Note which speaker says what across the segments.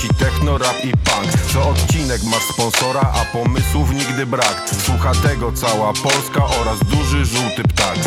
Speaker 1: ci techno, rap i punk. Co odcinek masz sponsora, a pomysłów nigdy brak. Słucha tego cała Polska oraz duży żółty ptak.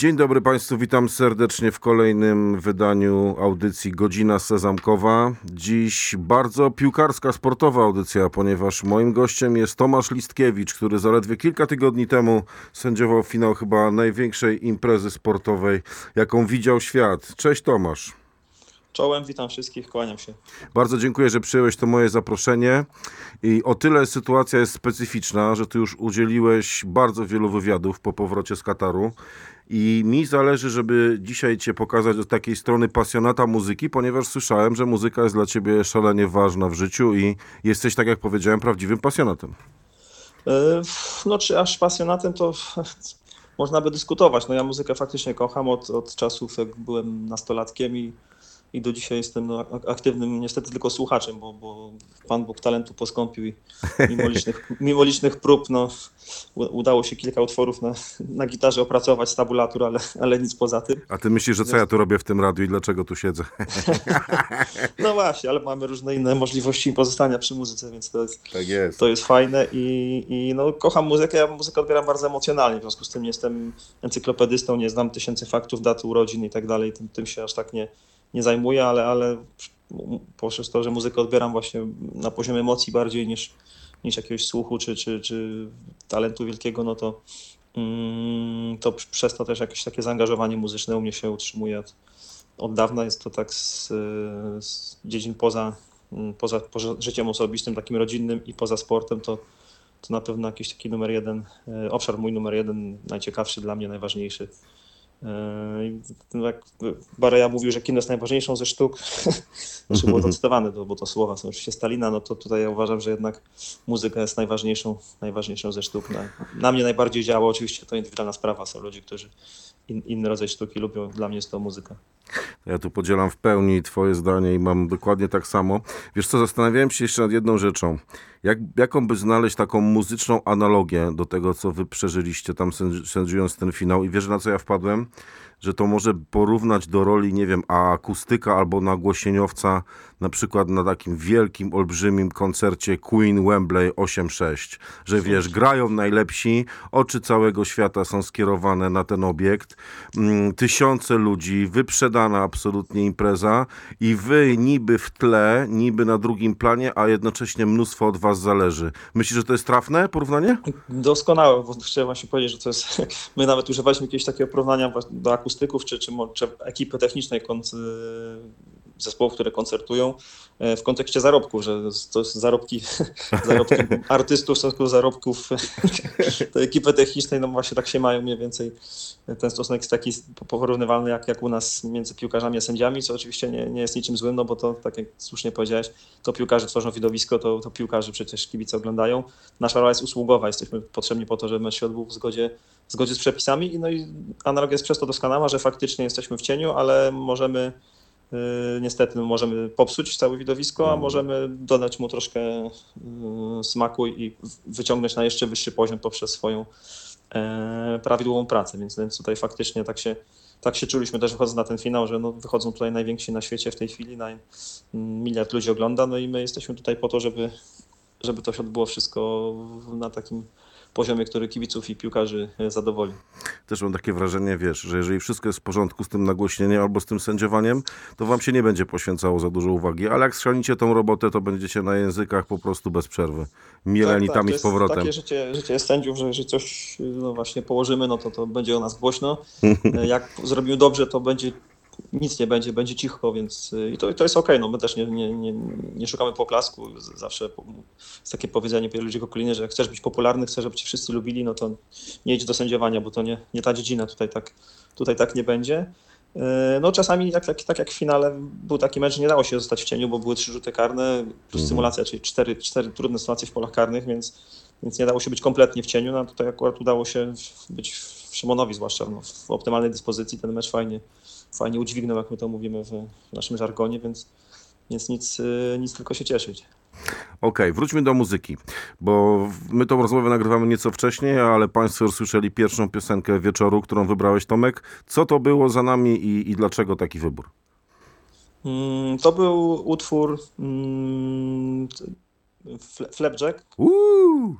Speaker 2: Dzień dobry Państwu, witam serdecznie w kolejnym wydaniu audycji Godzina Sezamkowa. Dziś bardzo piłkarska, sportowa audycja, ponieważ moim gościem jest Tomasz Listkiewicz, który zaledwie kilka tygodni temu sędziował finał chyba największej imprezy sportowej, jaką widział świat. Cześć Tomasz.
Speaker 3: Czołem, witam wszystkich, kłaniam się.
Speaker 2: Bardzo dziękuję, że przyjąłeś to moje zaproszenie. I o tyle sytuacja jest specyficzna, że ty już udzieliłeś bardzo wielu wywiadów po powrocie z Kataru. I mi zależy, żeby dzisiaj cię pokazać od takiej strony pasjonata muzyki, ponieważ słyszałem, że muzyka jest dla ciebie szalenie ważna w życiu i jesteś, tak jak powiedziałem, prawdziwym pasjonatem.
Speaker 3: E, No, czy aż pasjonatem, to można by dyskutować. No, ja muzykę faktycznie kocham od, od czasów, jak byłem nastolatkiem i, i do dzisiaj jestem no, ak- aktywnym, niestety tylko słuchaczem, bo, bo Pan Bóg talentu poskąpił i mimo licznych, mimo licznych prób no, udało się kilka utworów na, na gitarze opracować z tabulatur, ale, ale nic poza tym.
Speaker 2: A ty myślisz, że co ja tu robię w tym radiu i dlaczego tu siedzę?
Speaker 3: No właśnie, ale mamy różne inne możliwości pozostania przy muzyce, więc to jest,
Speaker 2: Tak jest.
Speaker 3: To jest fajne i, i no, kocham muzykę. Ja muzykę odbieram bardzo emocjonalnie, w związku z tym nie jestem encyklopedystą, nie znam tysięcy faktów, daty urodzin i tak dalej. Tym, tym się aż tak nie, nie zajmuję, ale, ale poprzez to, że muzykę odbieram właśnie na poziomie emocji bardziej niż, niż jakiegoś słuchu czy, czy, czy talentu wielkiego, no to, mm, to przez to też jakieś takie zaangażowanie muzyczne u mnie się utrzymuje od, od dawna. Jest to tak z, z dziedzin poza, mm, poza, poza życiem osobistym, takim rodzinnym i poza sportem, to, to na pewno jakiś taki numer jeden, e, obszar mój numer jeden, najciekawszy dla mnie, najważniejszy. E, Jak Bareja mówił, że kino jest najważniejszą ze sztuk, znaczy było to cytowane, to- bo to słowa są oczywiście Stalina, no to tutaj ja uważam, że jednak muzyka jest najważniejszą, najważniejszą ze sztuk. Na, na mnie najbardziej działa, oczywiście to indywidualna sprawa, są ludzie, którzy in, inny rodzaj sztuki lubią, dla mnie jest to muzyka.
Speaker 2: Ja tu podzielam w pełni twoje zdanie i mam dokładnie tak samo. Wiesz co, zastanawiałem się jeszcze nad jedną rzeczą. Jak, jaką by znaleźć taką muzyczną analogię do tego, co wy przeżyliście tam sędzi- sędziując ten finał i wiesz na co ja wpadłem? Że to może porównać do roli, nie wiem, a akustyka albo nagłośnieniowca na przykład na takim wielkim, olbrzymim koncercie Queen Wembley 8-6. Że wiesz, grają najlepsi, oczy całego świata są skierowane na ten obiekt, mm, tysiące ludzi, wyprzedana absolutnie impreza i wy niby w tle, niby na drugim planie, a jednocześnie mnóstwo od was zależy. Myślisz, że to jest trafne porównanie?
Speaker 3: Doskonałe, bo chciałem właśnie powiedzieć, że to jest. My nawet używaliśmy jakiegoś takiego porównania do akustyków czy, czy, czy ekipy technicznej kon- zespołów, które koncertują e, w kontekście zarobków, że to zarobki, zarobki artystów w stosunku zarobków tej ekipy technicznej, no właśnie tak się mają mniej więcej. Ten stosunek jest taki porównywalny jak, jak u nas między piłkarzami a sędziami, co oczywiście nie, nie jest niczym złym, no bo to, tak jak słusznie powiedziałeś, to piłkarze tworzą widowisko, to, to piłkarzy przecież kibice oglądają. Nasza rola jest usługowa, jesteśmy potrzebni po to, żeby mecz się odbył w zgodzie, w zgodzie z przepisami. No i analogia jest przez to doskonała, że faktycznie jesteśmy w cieniu, ale możemy niestety możemy popsuć całe widowisko, a możemy dodać mu troszkę yy, smaku i wyciągnąć na jeszcze wyższy poziom poprzez swoją e, prawidłową pracę. Więc, tutaj faktycznie tak się, tak się czuliśmy też wychodząc na ten finał, że no, wychodzą tutaj najwięksi na świecie w tej chwili, naj, miliard ludzi ogląda, no i my jesteśmy tutaj po to, żeby, żeby to się odbyło wszystko na takim poziomie, który kibiców i piłkarzy e, zadowoli.
Speaker 2: Też mam takie wrażenie, wiesz, że jeżeli wszystko jest w porządku z tym nagłośnieniem albo z tym sędziowaniem, to wam się nie będzie poświęcało za dużo uwagi, ale jak schrzanicie tą robotę, to będziecie na językach po prostu bez przerwy. Mieleni
Speaker 3: Tak, tak,
Speaker 2: tam i z powrotem.
Speaker 3: Takie życie, życie jest sędziów, że jeżeli coś no właśnie położymy, no to, to będzie o nas głośno. E, Jak zrobimy dobrze, to będzie nic nie będzie, będzie cicho, więc y, i to, to jest okej. No my też nie, nie, nie, nie szukamy poklasku. Zawsze jest takie powiedzenie ludzi okoliny, że jak chcesz być popularny, chcesz, żeby cię wszyscy lubili, no to nie idź do sędziowania, bo to nie, nie ta dziedzina. Tutaj tak, tutaj tak nie będzie. E, No czasami, jak, jak, tak jak w finale, był taki mecz, że nie dało się zostać w cieniu, bo były trzy rzuty karne, plus symulacja, czyli cztery, cztery trudne sytuacje w polach karnych, więc, więc nie dało się być kompletnie w cieniu. No a tutaj akurat udało się być w Szymonowi, zwłaszcza no, w optymalnej dyspozycji. Ten mecz fajnie, fajnie udźwignął, jak my to mówimy w, naszym żargonie, więc, więc nic, y, nic tylko się cieszyć.
Speaker 2: Okej, wróćmy do muzyki, bo my tą rozmowę nagrywamy nieco wcześniej, ale Państwo już słyszeli pierwszą piosenkę wieczoru, którą wybrałeś, Tomek. Co to było za nami i, i dlaczego taki wybór?
Speaker 3: Mm, To był utwór mm, Flapjack.
Speaker 2: Uuu!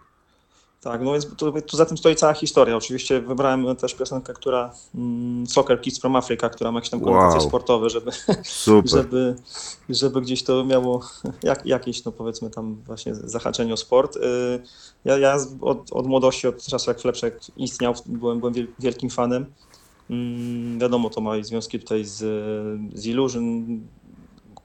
Speaker 3: Tak, no więc tu, tu za tym stoi cała historia. Oczywiście wybrałem też piosenkę, która mm, Soccer Kids from Africa, która ma jakieś tam konotacje
Speaker 2: Wow.
Speaker 3: sportowe, żeby,
Speaker 2: Super.
Speaker 3: żeby, żeby gdzieś to miało jak, jakieś, no powiedzmy tam właśnie zahaczenie o sport. Y, Ja, ja od, od młodości, od czasu jak Flepszek istniał, byłem, byłem wiel- wielkim fanem. Mm, Wiadomo, to ma i związki tutaj z, z Illusion,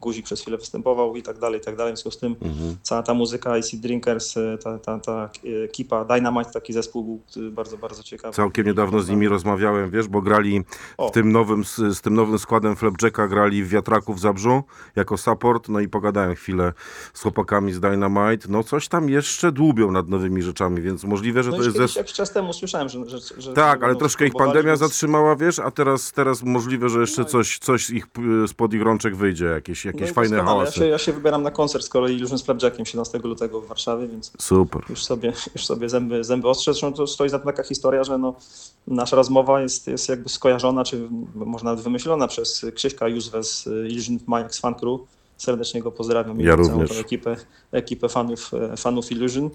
Speaker 3: Guzik przez chwilę występował i tak dalej, i tak dalej. W związku z tym
Speaker 2: Mhm.
Speaker 3: cała ta muzyka IC Drinkers, y, ta, ta, ta ekipa Dynamite, taki zespół był y, bardzo, bardzo ciekawy.
Speaker 2: Całkiem niedawno z nimi rozmawiałem, wiesz, bo grali
Speaker 3: O.
Speaker 2: w tym nowym, z, z tym nowym składem Flapjacka, grali w Wiatraku w Zabrzu jako support, no i pogadałem chwilę z chłopakami z Dynamite, no coś tam jeszcze dłubią nad nowymi rzeczami, więc możliwe, że
Speaker 3: No
Speaker 2: to jest zespół...
Speaker 3: jakiś czas temu słyszałem, że... że, że
Speaker 2: Tak,
Speaker 3: że
Speaker 2: ale troszkę ich pandemia
Speaker 3: więc-
Speaker 2: zatrzymała, wiesz, a teraz, teraz możliwe, że jeszcze
Speaker 3: No
Speaker 2: coś, coś ich spod ich rączek wyjdzie, jakieś,
Speaker 3: no
Speaker 2: jakieś
Speaker 3: i
Speaker 2: fajne
Speaker 3: doskonale. Ja
Speaker 2: hałasy.
Speaker 3: się, ja się wybieram na koncert z kolei Illusion z Flapjackiem 17 lutego w Warszawie, więc
Speaker 2: Super.
Speaker 3: już sobie, już sobie zęby, zęby ostrzę. Zresztą to stoi za tym taka historia, że no, nasza rozmowa jest, jest jakby skojarzona, czy może nawet wymyślona przez Krzyśka Józwę z Illusion Maniacs Fan Crew. Serdecznie go pozdrawiam. i
Speaker 2: Ja
Speaker 3: całą
Speaker 2: również.
Speaker 3: tą ekipę, ekipę fanów, e, fanów Illusion.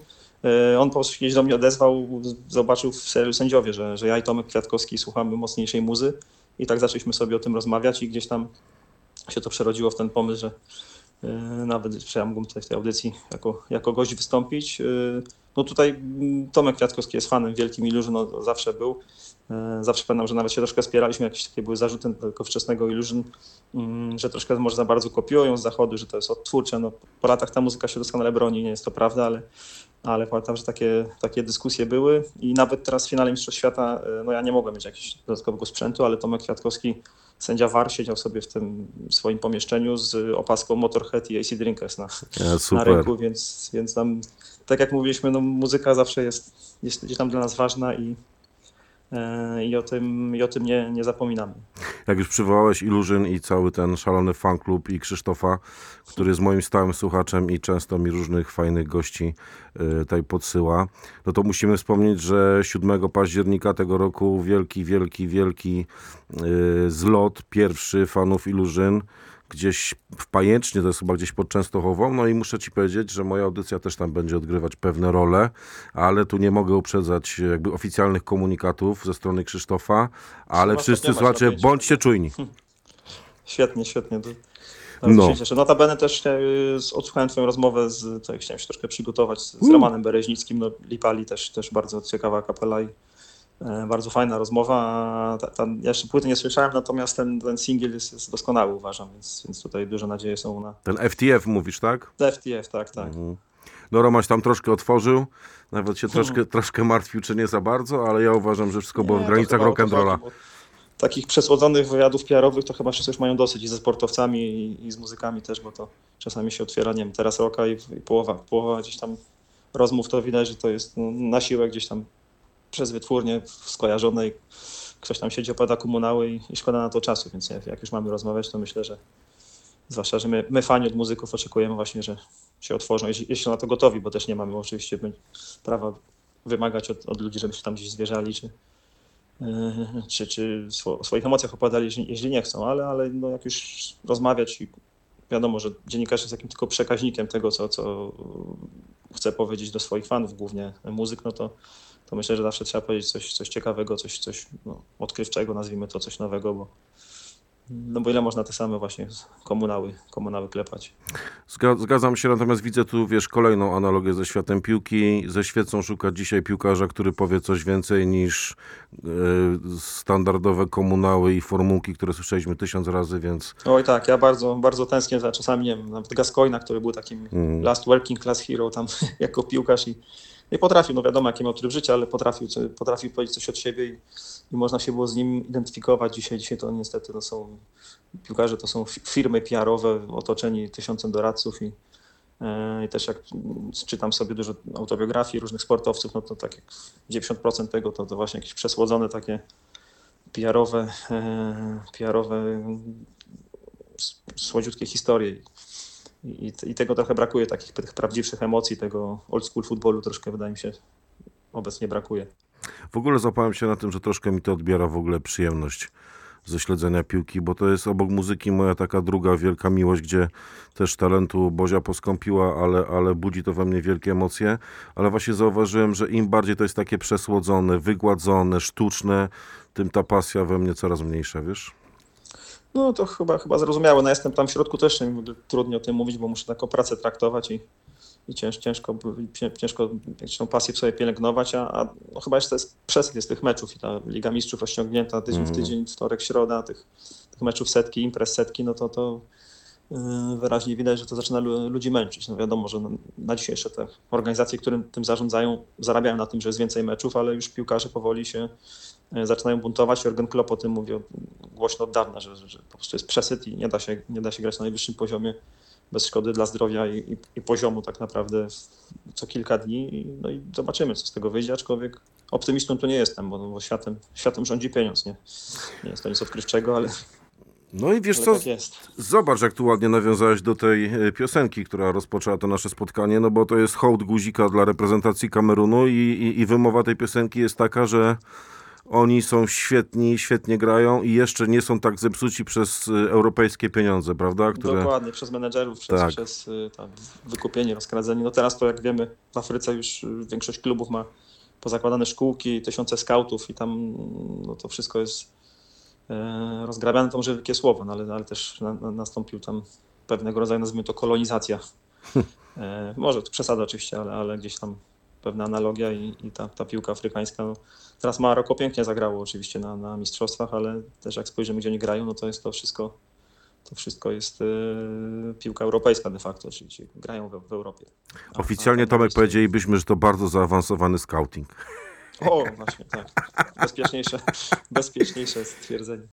Speaker 3: E, On po prostu kiedyś do mnie odezwał, zobaczył w serialu Sędziowie, że, że ja i Tomek Kwiatkowski słuchamy mocniejszej muzy i tak zaczęliśmy sobie o tym rozmawiać i gdzieś tam się to przerodziło w ten pomysł, że e, nawet że ja mógłbym tutaj w tej audycji jako, jako gość wystąpić. E, No tutaj mm, Tomek Kwiatkowski jest fanem wielkim Illusion, no, zawsze był. E, Zawsze pamiętam, że nawet się troszkę spieraliśmy, jakieś takie były zarzuty tego wczesnego Illusion, mm, że troszkę może za bardzo kopiują z zachodu, że to jest odtwórcze. No, po latach ta muzyka się doskonale broni, nie jest to prawda, ale, ale pamiętam, że takie, takie dyskusje były i nawet teraz w finale Mistrzostw Świata, no ja nie mogłem mieć jakiegoś dodatkowego sprzętu, ale Tomek Kwiatkowski, sędzia VAR, siedział sobie w tym swoim pomieszczeniu z opaską Motorhead i AC Drinkers na,
Speaker 2: Ja,
Speaker 3: na rynku, więc, więc tam, tak jak mówiliśmy, no, muzyka zawsze jest, jest gdzieś tam dla nas ważna i, e, i o tym, i o tym nie, nie zapominamy.
Speaker 2: Jak już przywołałeś Illusion i cały ten szalony fan klub i Krzysztofa, który jest moim stałym słuchaczem i często mi różnych fajnych gości y, tutaj podsyła, no to musimy wspomnieć, że 7 października tego roku wielki, wielki, wielki y, zlot pierwszy fanów Illusion gdzieś w Pajęcznie, to jest chyba gdzieś pod Częstochową, no i muszę ci powiedzieć, że moja audycja też tam będzie odgrywać pewne role, ale tu nie mogę uprzedzać jakby oficjalnych komunikatów ze strony Krzysztofa, ale wszyscy słuchacze, bądźcie czujni.
Speaker 3: Świetnie, świetnie.
Speaker 2: No.
Speaker 3: się. Notabene też e, odsłuchałem twoją rozmowę, z, tak chciałem się troszkę przygotować z, z. Romanem Bereźnickim, no, Lipali też, też bardzo ciekawa kapela i bardzo fajna rozmowa. Ta, ta, ja jeszcze płyty nie słyszałem, natomiast ten, ten singiel jest, jest doskonały uważam, więc, więc tutaj duże nadzieje są na
Speaker 2: Ten FTF mówisz, tak?
Speaker 3: FTF, tak, tak.
Speaker 2: Mhm. No Romaś tam troszkę otworzył, nawet się troszkę, troszkę martwił, czy nie za bardzo, ale ja uważam, że wszystko było w
Speaker 3: Nie,
Speaker 2: granicach rock'n'rolla.
Speaker 3: Takich przesłodzonych wywiadów PR-owych to chyba wszyscy już mają dosyć i ze sportowcami i, i z muzykami też, bo to czasami się otwiera, nie wiem, teraz roka i, i połowa, połowa gdzieś tam rozmów to widać, że to jest no, na siłę gdzieś tam przez wytwórnię skojarzone i ktoś tam siedzi, opada komunały i, i szkoda na to czasu, więc jak, już mamy rozmawiać, to myślę, że zwłaszcza, że my, my fani od muzyków oczekujemy właśnie, że się otworzą, jeśli, jeśli na to gotowi, bo też nie mamy oczywiście prawa wymagać od, od ludzi, żeby się tam gdzieś zwierzali, czy, Yy, czy, czy o swoich emocjach jeśli, jeśli nie chcą, ale, ale no jak już rozmawiać i wiadomo, że dziennikarz jest takim tylko przekaźnikiem tego, co, co chce powiedzieć do swoich fanów, głównie muzyk, no to, to myślę, że zawsze trzeba powiedzieć coś, coś ciekawego, coś, coś no, odkrywczego, nazwijmy to, coś nowego, bo no bo ile można te same właśnie komunały, komunały klepać.
Speaker 2: Zga- Zgadzam się, natomiast widzę tu, wiesz, kolejną analogię ze światem piłki. Ze świecą szuka dzisiaj piłkarza, który powie coś więcej niż e, standardowe komunały i formułki, które słyszeliśmy tysiąc razy, więc
Speaker 3: Oj tak, ja bardzo, bardzo tęsknię za czasami, nie wiem, nawet Gascoina, który był takim
Speaker 2: Mm.
Speaker 3: last working class hero tam jako piłkarz i nie potrafił, no wiadomo jaki miał tryb życia, ale potrafił, potrafił powiedzieć coś od siebie i, i można się było z nim identyfikować. Dzisiaj, dzisiaj to niestety no, są piłkarze, to są fi- firmy PR-owe otoczeni tysiącem doradców i, e, i też jak czytam sobie dużo autobiografii różnych sportowców, no to tak jak 90% tego to, to właśnie jakieś przesłodzone takie PR-owe, e, PR-owe słodziutkie historie. I, i, tego trochę brakuje, takich tych prawdziwszych emocji, tego old school futbolu troszkę wydaje mi się obecnie brakuje.
Speaker 2: w ogóle zapałem się na tym, że troszkę mi to odbiera w ogóle przyjemność ze śledzenia piłki, bo to jest obok muzyki moja taka druga wielka miłość, gdzie też talentu Bozia poskąpiła, ale, ale budzi to we mnie wielkie emocje. Ale właśnie zauważyłem, że im bardziej to jest takie przesłodzone, wygładzone, sztuczne, tym ta pasja we mnie coraz mniejsza, wiesz?
Speaker 3: No to chyba, chyba zrozumiałe. No jestem tam w środku też mi trudniej o tym mówić, bo muszę taką pracę traktować i, i cięż, ciężko, ciężko tą pasję w sobie pielęgnować, a, a no chyba jeszcze jest przesyt jest tych meczów i ta Liga Mistrzów rozciągnięta tydzień w tydzień, wtorek, środa, tych, tych meczów setki, imprez setki, no to to yy, wyraźnie widać, że to zaczyna lu- ludzi męczyć. No wiadomo, że na dzisiejsze te organizacje, które tym zarządzają, zarabiają na tym, że jest więcej meczów, ale już piłkarze powoli się zaczynają buntować. Jurgen Klopp o tym mówi od- głośno od dawna, że, że, po prostu jest przesyt i nie da się, nie da się grać na najwyższym poziomie bez szkody dla zdrowia i, i, i poziomu tak naprawdę co kilka dni. I, no i zobaczymy, co z tego wyjdzie, aczkolwiek optymistą tu nie jestem, bo, bo światem, światem rządzi pieniądz. Nie, nie jest to nic odkrywczego, ale,
Speaker 2: No i wiesz co,
Speaker 3: tak.
Speaker 2: Zobacz, jak tu ładnie nawiązałeś do tej e, piosenki, która rozpoczęła to nasze spotkanie, no bo to jest hołd guzika dla reprezentacji Kamerunu i, i, i wymowa tej piosenki jest taka, że oni są świetni, świetnie grają i jeszcze nie są tak zepsuci przez e, europejskie pieniądze, prawda? Które...
Speaker 3: Dokładnie, przez menedżerów, przez,
Speaker 2: Tak.
Speaker 3: przez y, tam, wykupienie, rozkradzenie. No teraz to jak wiemy, w Afryce już y, większość klubów ma pozakładane szkółki, tysiące skautów i tam no, to wszystko jest e, rozgrabiane, to może wielkie słowo, no, ale, ale też na, na, nastąpił tam pewnego rodzaju, nazwijmy to, kolonizacja. E, może to przesada oczywiście, ale, ale gdzieś tam pewna analogia i, i ta, ta piłka afrykańska. No, teraz Maroko pięknie zagrało oczywiście na, na mistrzostwach, ale też jak spojrzymy, gdzie oni grają, no to jest to wszystko to wszystko jest e, piłka europejska de facto, czyli, czyli grają w, w Europie. A-
Speaker 2: Oficjalnie Tomek powiedzielibyśmy, że to bardzo zaawansowany scouting.
Speaker 3: O, właśnie, tak. Bezpieczniejsze, bezpieczniejsze stwierdzenie.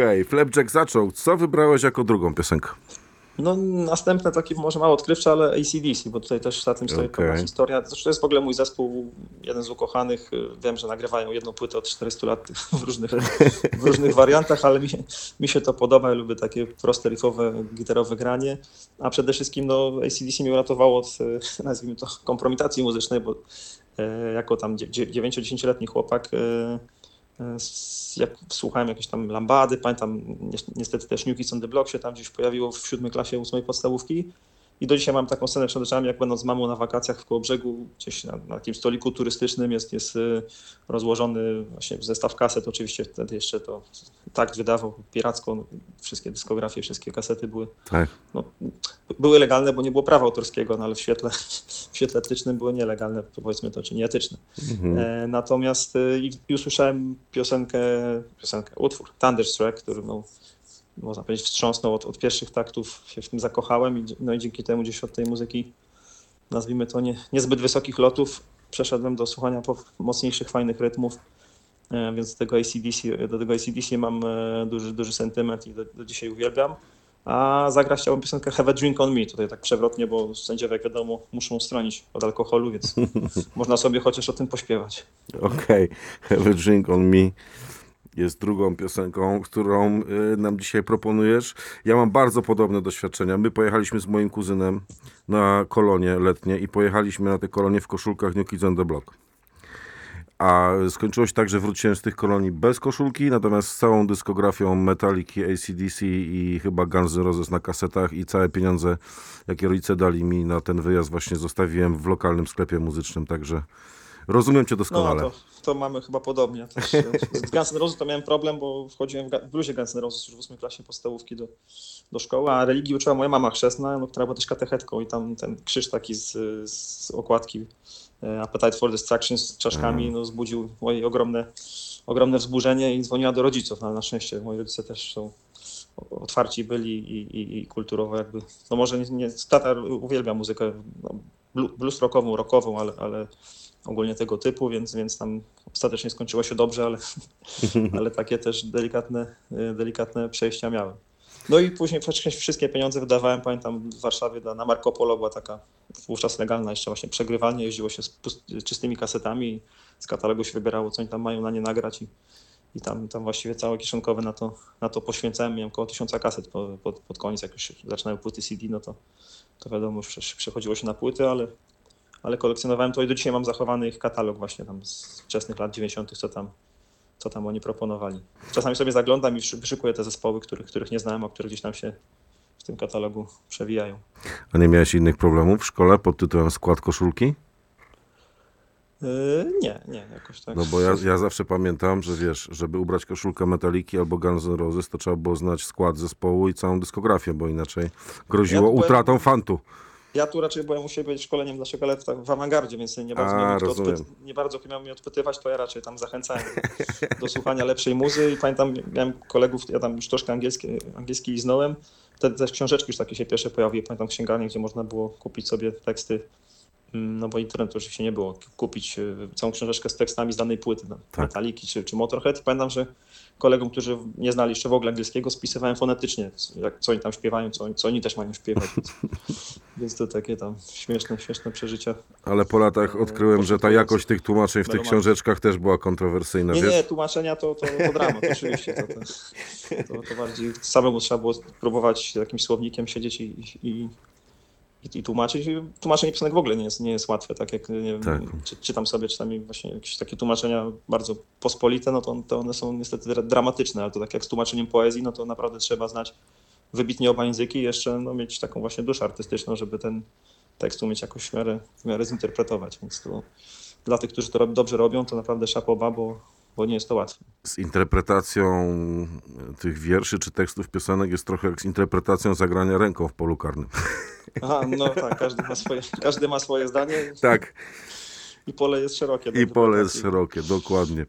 Speaker 2: Okej, Flapjack zaczął. Co wybrałeś jako drugą piosenkę?
Speaker 3: No następne takie może mało odkrywcze, ale ACDC, bo tutaj też za tym stoi
Speaker 2: Okej.
Speaker 3: pewna historia. Zresztą to jest w ogóle mój zespół, jeden z ukochanych. Wiem, że nagrywają jedną płytę od 400 lat w różnych, w różnych wariantach, ale mi, mi się to podoba. Ja lubię takie proste, riffowe, gitarowe granie. A przede wszystkim no, ACDC mnie uratowało od, e, nazwijmy to, kompromitacji muzycznej, bo e, jako tam 9-10-letni chłopak jak słuchałem jakieś tam lambady, pamiętam ni- niestety też New Kids on the Block się tam gdzieś pojawiło w siódmej klasie ósmej podstawówki i do dzisiaj mam taką scenę przed oczami, jak będąc z mamą na wakacjach w Kołobrzegu, gdzieś na, na jakimś stoliku turystycznym jest, jest y, rozłożony właśnie zestaw kaset, oczywiście wtedy jeszcze to takt wydawał piracko, no, wszystkie dyskografie, wszystkie kasety były
Speaker 2: Tak.
Speaker 3: no, były legalne, bo nie było prawa autorskiego, no ale w świetle, w świetle etycznym były nielegalne, powiedzmy to, czy nieetyczne. E, natomiast e, i, i usłyszałem piosenkę, piosenkę, utwór Thunderstruck, który no, można powiedzieć wstrząsnął od, od pierwszych taktów, się w tym zakochałem i, no i dzięki temu gdzieś od tej muzyki, nazwijmy to nie, niezbyt wysokich lotów, przeszedłem do słuchania po mocniejszych, fajnych rytmów. E, Więc do tego ACDC, do tego ACDC mam e, duży, duży sentyment i do, do dzisiaj uwielbiam. A zagrać chciałbym piosenkę Have a Drink on Me, tutaj tak przewrotnie, bo sędziowie, jak wiadomo, muszą stronić od alkoholu, więc można sobie chociaż o tym pośpiewać.
Speaker 2: Okej, Have a Drink on Me jest drugą piosenką, którą y, nam dzisiaj proponujesz. Ja mam bardzo podobne doświadczenia. My pojechaliśmy z moim kuzynem na kolonie letnie i pojechaliśmy na te kolonie w koszulkach New Kids on the Block. A skończyło się tak, że wróciłem z tych kolonii bez koszulki, natomiast z całą dyskografią Metaliki, ACDC i chyba Guns N' Roses na kasetach i całe pieniądze, jakie rodzice dali mi na ten wyjazd właśnie zostawiłem w lokalnym sklepie muzycznym, także rozumiem cię
Speaker 3: No
Speaker 2: doskonale.
Speaker 3: to, to mamy chyba podobnie. Też, z Guns N' Roses to miałem problem, bo wchodziłem w, w bluzie Guns N' Roses już w ósmej klasie podstawówki do, do szkoły, a religii uczyła moja mama chrzestna, no, która była też katechetką i tam ten krzyż taki z, z okładki e, Appetite for Destruction z czaszkami no, wzbudził moje ogromne, ogromne wzburzenie i dzwoniła do rodziców, no, ale na szczęście moi rodzice też są otwarci byli i, i, i kulturowo jakby, no może nie, nie tata uwielbia muzykę no, blu- blues rockową, rockową, ale, ale ogólnie tego typu, więc, więc tam ostatecznie skończyło się dobrze, ale, ale takie też delikatne, y, delikatne przejścia miałem. No i później wszystkie- wszystkie pieniądze wydawałem, pamiętam w Warszawie na Marco Polo była taka wówczas legalna jeszcze właśnie przegrywalnia, jeździło się z czystymi kasetami z katalogu się wybierało, co oni tam mają na nie nagrać i, i tam, tam właściwie całe kieszonkowe na to, na to poświęcałem, miałem około tysiąca kaset po, pod, pod koniec, jak już zaczynały płyty CD, no to, to wiadomo, już prze- przechodziło się na płyty, ale, ale kolekcjonowałem to i do dzisiaj mam zachowany ich katalog właśnie tam z wczesnych lat 90., co tam, co tam oni proponowali. Czasami sobie zaglądam i wyszukuję te zespoły, których, których nie znałem, a które gdzieś tam się w tym katalogu przewijają.
Speaker 2: A nie miałeś innych problemów w szkole pod tytułem skład koszulki?
Speaker 3: Yy, nie, nie, jakoś tak.
Speaker 2: No bo ja, ja zawsze pamiętam, że wiesz, żeby ubrać koszulkę Metaliki albo Guns N' Roses, to trzeba było znać skład zespołu i całą dyskografię, bo inaczej groziło
Speaker 3: Ja byłem-
Speaker 2: utratą fantu.
Speaker 3: Ja tu raczej byłem u siebie szkoleniem dla tak w awangardzie, więc nie bardzo,
Speaker 2: A, rozumiem.
Speaker 3: nie bardzo miał mnie odpytywać, to ja raczej tam zachęcałem do słuchania lepszej muzy i pamiętam, miałem kolegów, ja tam już troszkę angielski, angielski znałem, wtedy też książeczki już takie się pierwsze pojawiły, pamiętam księgarnie, gdzie można było kupić sobie teksty, no bo internetu oczywiście nie było, kupić y, całą książeczkę z tekstami z danej płyty, no,
Speaker 2: Tak.
Speaker 3: Metaliki czy, czy Motorhead. Pamiętam, że kolegom, którzy nie znali jeszcze w ogóle angielskiego, spisywałem fonetycznie, jak, co oni tam śpiewają, co, oni- co oni też mają śpiewać. Więc, to takie tam śmieszne, śmieszne przeżycia.
Speaker 2: Ale po latach odkryłem, że ta jakość tych tłumaczeń w tych książeczkach też była kontrowersyjna,
Speaker 3: Nie,
Speaker 2: wiesz?
Speaker 3: nie, tłumaczenia to, to, to dramat, oczywiście. To, to, to, to bardziej samemu trzeba było próbować jakimś słownikiem siedzieć i, i, i, i tłumaczyć. I Tłumaczenie piosenek w ogóle nie jest, nie jest łatwe, tak jak nie wiem,
Speaker 2: Tak.
Speaker 3: czy, czytam sobie czasami właśnie jakieś takie tłumaczenia bardzo pospolite, no to, to one są niestety dra- dramatyczne, ale to tak jak z tłumaczeniem poezji, no to naprawdę trzeba znać wybitnie oba języki i jeszcze no, mieć taką właśnie duszę artystyczną, żeby ten tekst umieć jakoś w miarę, w miarę zinterpretować, więc to dla tych, którzy to dobrze robią, to naprawdę szapoba, bo, bo nie jest to łatwe.
Speaker 2: Z interpretacją tych wierszy czy tekstów piosenek jest trochę jak z interpretacją zagrania ręką w polu karnym.
Speaker 3: Aha, no tak, każdy ma swoje, każdy ma swoje zdanie
Speaker 2: Tak,
Speaker 3: i pole jest szerokie.
Speaker 2: i pole jest szerokie, dokładnie.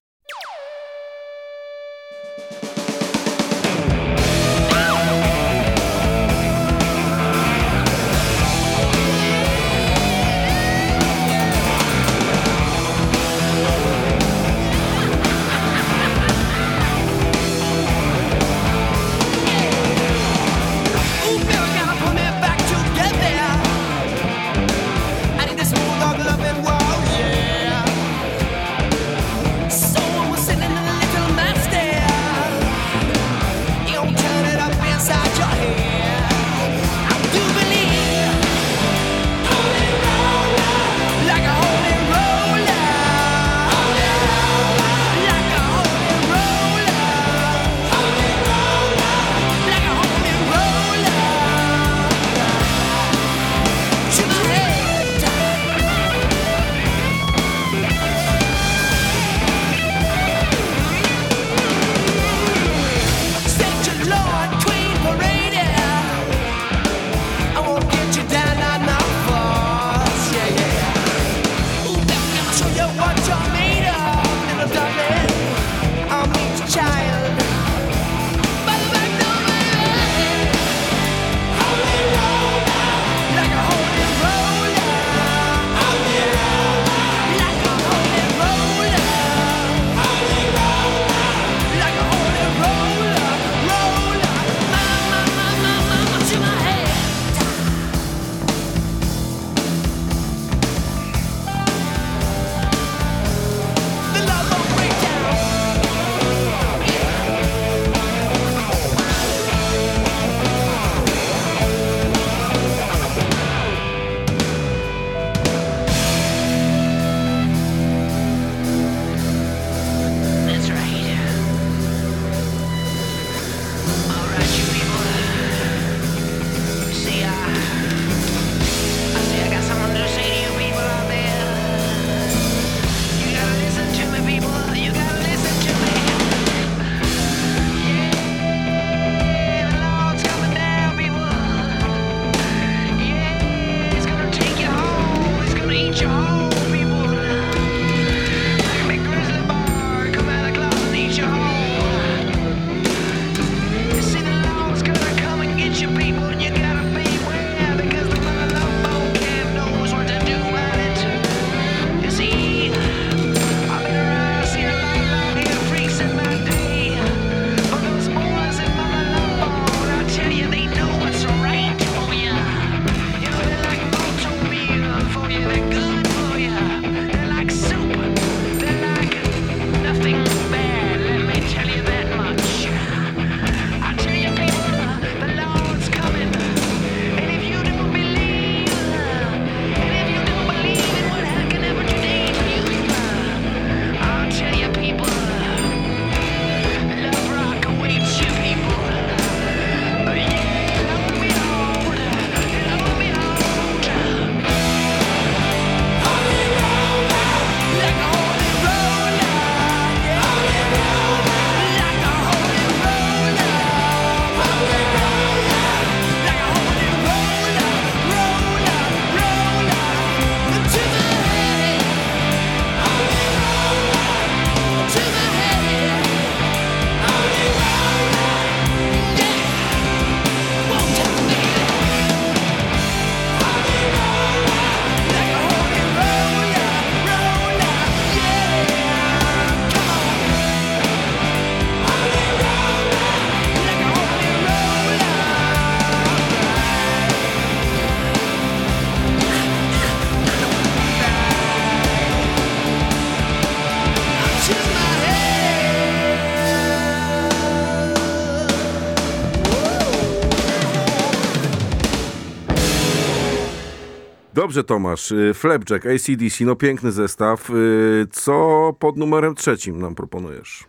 Speaker 2: Dobrze, Tomasz. y, Flapjack, ACDC, no piękny zestaw. Y, Co pod numerem trzecim nam proponujesz?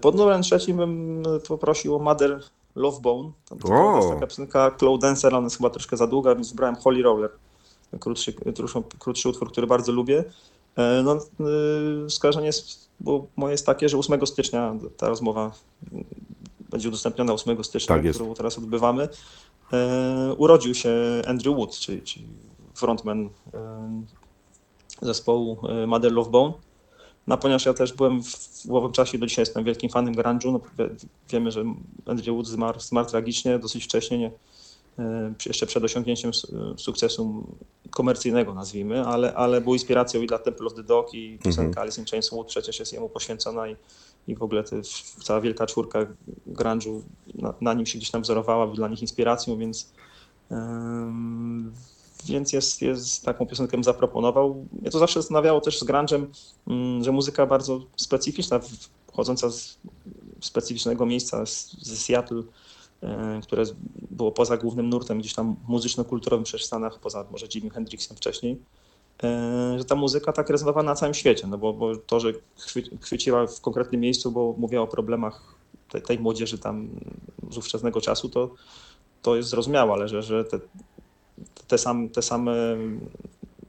Speaker 3: Pod numerem trzecim bym poprosił o Mother Love Bone. Tam to jest taka piosenka Cloud Dancer, ona jest chyba troszkę za długa, więc wybrałem Holy Roller. Krótszy, krótszy, krótszy utwór, który bardzo lubię. No, y, skojarzenie jest, bo moje jest takie, że 8 stycznia ta rozmowa y, będzie udostępniona 8 stycznia,
Speaker 2: Tak
Speaker 3: którą teraz odbywamy. Urodził się Andrew Wood, czyli, czyli frontman e, zespołu e, Mother Love Bone. No, ponieważ ja też byłem w, w owym czasie, do dzisiaj jestem wielkim fanem grunge'u, no, wie, wiemy, że Andrew Wood zmarł, zmarł tragicznie, dosyć wcześnie, nie, e, jeszcze przed osiągnięciem sukcesu komercyjnego, nazwijmy, ale, ale był inspiracją i dla Temple of the Dog i piosenka Alice in Chains Wood przecież jest jemu poświęcona i, i w ogóle te, cała wielka czwórka grunge'u na, na nim się gdzieś tam wzorowała, był dla nich inspiracją, więc em, więc jest, jest taką piosenkę zaproponował. Mnie to zawsze zastanawiało też z grunge'em, mm, że muzyka bardzo specyficzna, pochodząca z specyficznego miejsca, ze Seattle, e, które było poza głównym nurtem gdzieś tam muzyczno-kulturowym przecież w Stanach, poza może Jimi Hendrixem wcześniej, e, że ta muzyka tak rezonowała na całym świecie, no bo, bo to, że chwy- chwyciła w konkretnym miejscu, bo mówiła o problemach tej, tej młodzieży tam z ówczesnego czasu, to, to jest zrozumiałe, ale że, że te, te, sam, te same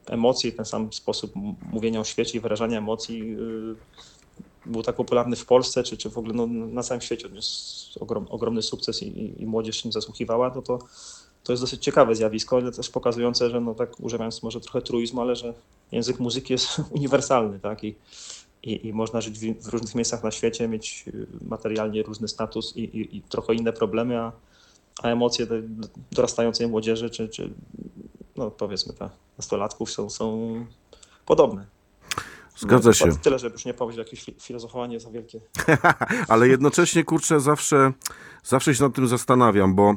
Speaker 3: emocje, ten sam sposób mówienia o świecie i wyrażania emocji yy, był tak popularny w Polsce, czy, czy w ogóle no, na całym świecie odniósł ogrom, ogromny sukces i, i, i młodzież nim zasłuchiwała, no to to jest dosyć ciekawe zjawisko, ale też pokazujące, że no tak używając może trochę truizmu, ale że język muzyki jest uniwersalny, tak? I, i, i można żyć w, w różnych miejscach na świecie, mieć y, materialnie różny status i, i, i trochę inne problemy, a, a emocje dorastającej młodzieży, czy, czy no powiedzmy ta nastolatków są, są podobne.
Speaker 2: Zgadza się.
Speaker 3: Tyle, żeby już nie powiedzieć, jakieś fi- filozofowanie za wielkie.
Speaker 2: Ale jednocześnie, kurczę, zawsze, zawsze się nad tym zastanawiam, bo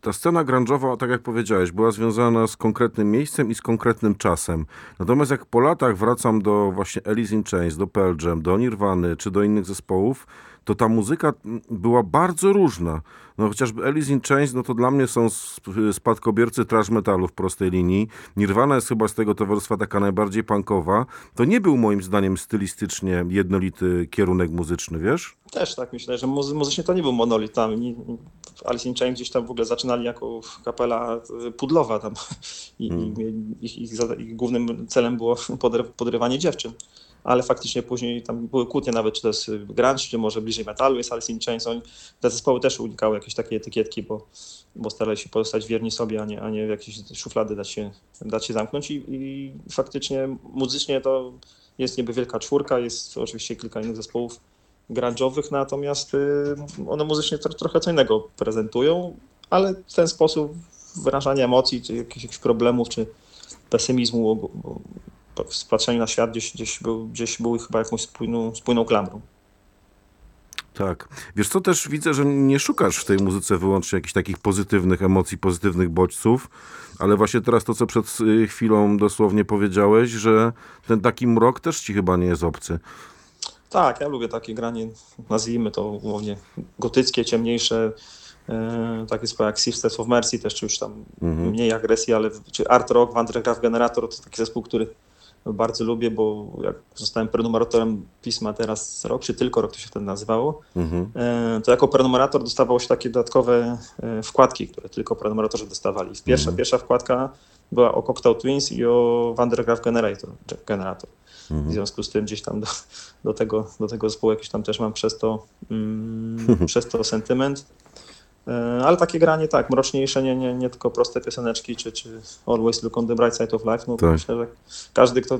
Speaker 2: ta scena grunge'owa, tak jak powiedziałeś, była związana z konkretnym miejscem i z konkretnym czasem. Natomiast jak po latach wracam do właśnie Alice in Chains, do Pearl Jam, do Nirwany czy do innych zespołów, to ta muzyka mm, była bardzo różna. No chociażby Alice in Chains, no to dla mnie są sp- spadkobiercy trash metalu w prostej linii. Nirvana jest chyba z tego towarzystwa taka najbardziej punkowa. To nie był moim zdaniem stylistycznie jednolity kierunek muzyczny, wiesz?
Speaker 3: Też tak myślę, że muzy- muzycznie to nie był monolit tam. Alice in Chains gdzieś tam w ogóle zaczynali jako kapela y, pudlowa tam i, ich, ich, zada- ich głównym celem było podry- podrywanie dziewczyn. Ale faktycznie później tam były kłótnie nawet, czy to jest grunge, czy może bliżej metalu jest Alice in Chains. Oni, te zespoły też unikały jakieś takiej etykietki, bo, bo starali się pozostać wierni sobie, a nie, a nie w jakieś szuflady dać się, dać się zamknąć. I, I faktycznie muzycznie to jest niby wielka czwórka, jest oczywiście kilka innych zespołów grunge'owych, natomiast y, one muzycznie tro, trochę co innego prezentują, ale w ten sposób wyrażanie emocji, czy jakichś, problemów, czy pesymizmu w spatrzeniu na świat gdzieś, gdzieś, był, gdzieś były chyba jakąś spójną, spójną klamrą.
Speaker 2: Tak. Wiesz co, też widzę, że nie szukasz w tej muzyce wyłącznie jakichś takich pozytywnych emocji, pozytywnych bodźców, ale właśnie teraz to, co przed y, chwilą dosłownie powiedziałeś, że ten taki mrok też ci chyba nie jest obcy.
Speaker 3: Tak, ja lubię takie granie, nazwijmy to umownie gotyckie, ciemniejsze, e, takie zespoły jak Sisters of Mercy, też czy już tam mniej agresji, ale czy Art Rock, Wandergraf Generator to taki zespół, który bardzo lubię, bo jak zostałem prenumeratorem pisma teraz rok, czy tylko rok to się wtedy nazywało, e, to jako prenumerator dostawało się takie dodatkowe e, wkładki, które tylko prenumeratorzy dostawali. Pierwsza, pierwsza wkładka była o Cocktail Twins i o Wandergraf Generator. Generator. W związku z tym gdzieś tam do, do, tego, do tego zespołu jakiś tam też mam przez to, mm, przez to sentyment. E, Ale takie granie tak, mroczniejsze, nie, nie, nie tylko proste pioseneczki, czy, czy Always Look on the Bright Side of Life. No,
Speaker 2: Tak.
Speaker 3: Myślę, że każdy, kto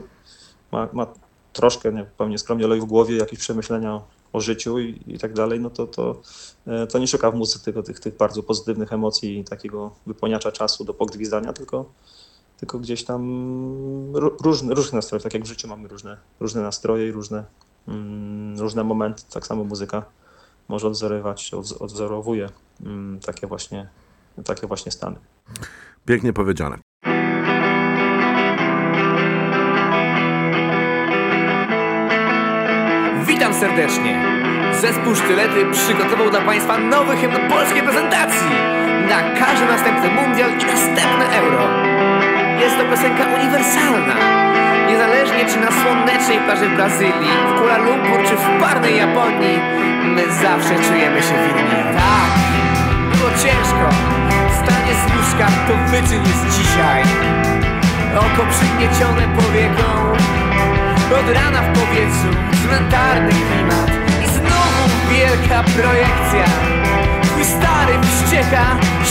Speaker 3: ma, ma troszkę, nie, pewnie skromnie olej w głowie, jakieś przemyślenia o, życiu i, i tak dalej, no to, to, e, to nie szuka w muzyce tylko tych, tych bardzo pozytywnych emocji i takiego wypełniacza czasu do pogwizdania, tylko, tylko gdzieś tam ró- różne, różne nastroje, tak jak w życiu mamy różne, różne nastroje i różne, mm, różne momenty, tak samo muzyka może odwzorować, odwz- odwzorowuje takie właśnie, takie właśnie stany.
Speaker 2: Pięknie powiedziane.
Speaker 4: Witam serdecznie! Zespół Sztylety przygotował dla Państwa nowy hymn polskiej prezentacji na każdy następny mundial i następne euro. Jest to piosenka uniwersalna. Niezależnie czy na słonecznej plaży w Brazylii, w Kuala Lumpur czy w parnej Japonii, my zawsze czujemy się winni. Tak, ciężko. Stanie z łóżka to wyczyn jest dzisiaj. Oko przygniecione powieką od rana w powietrzu cmentarny klimat. I znowu wielka projekcja. Twój stary wścieka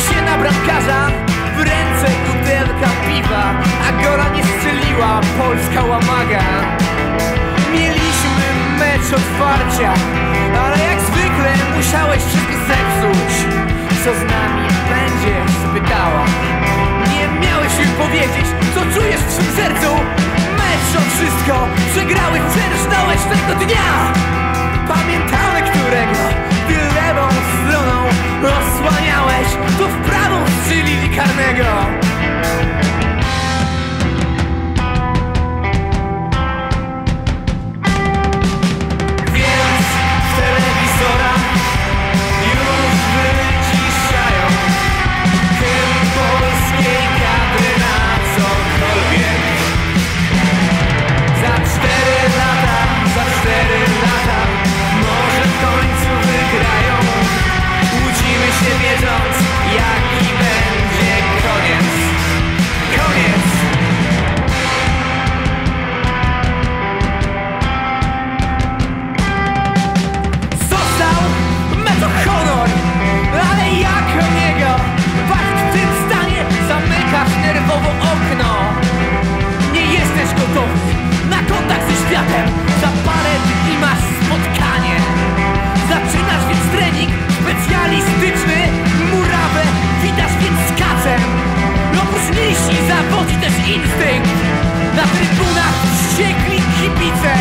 Speaker 4: się na bramkarza. W ręce butelka piwa A gola nie strzeliła polska łamaga. Mieliśmy mecz otwarcia Ale jak zwykle musiałeś wszystko zepsuć Co z nami będzie? spytała. Nie miałeś mi powiedzieć Co czujesz w swym sercu? Mecz o wszystko Przegrałeś, przeżnąłeś tego dnia. Pamiętamy którego Ty lewą stroną Osłaniałeś To w prawą strzelili karnego gotów na kontakt ze światem. Za parę dni masz spotkanie. Zaczynasz więc trening specjalistyczny Murawę witasz więc skacem Oprócz mięśni zawodzi też instynkt. Na trybunach wściekli kibice.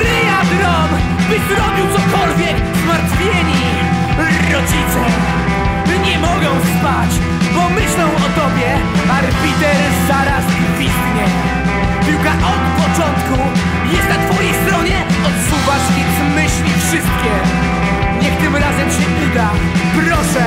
Speaker 4: Ryja drom, by zrobił cokolwiek Zmartwieni rodzice. Nie mogą spać, bo myślą o tobie. Arbiter zaraz gwizdnie Piłka od początku. Jest na twojej stronie Odsuwasz więc myśli wszystkie. Niech tym razem się uda, proszę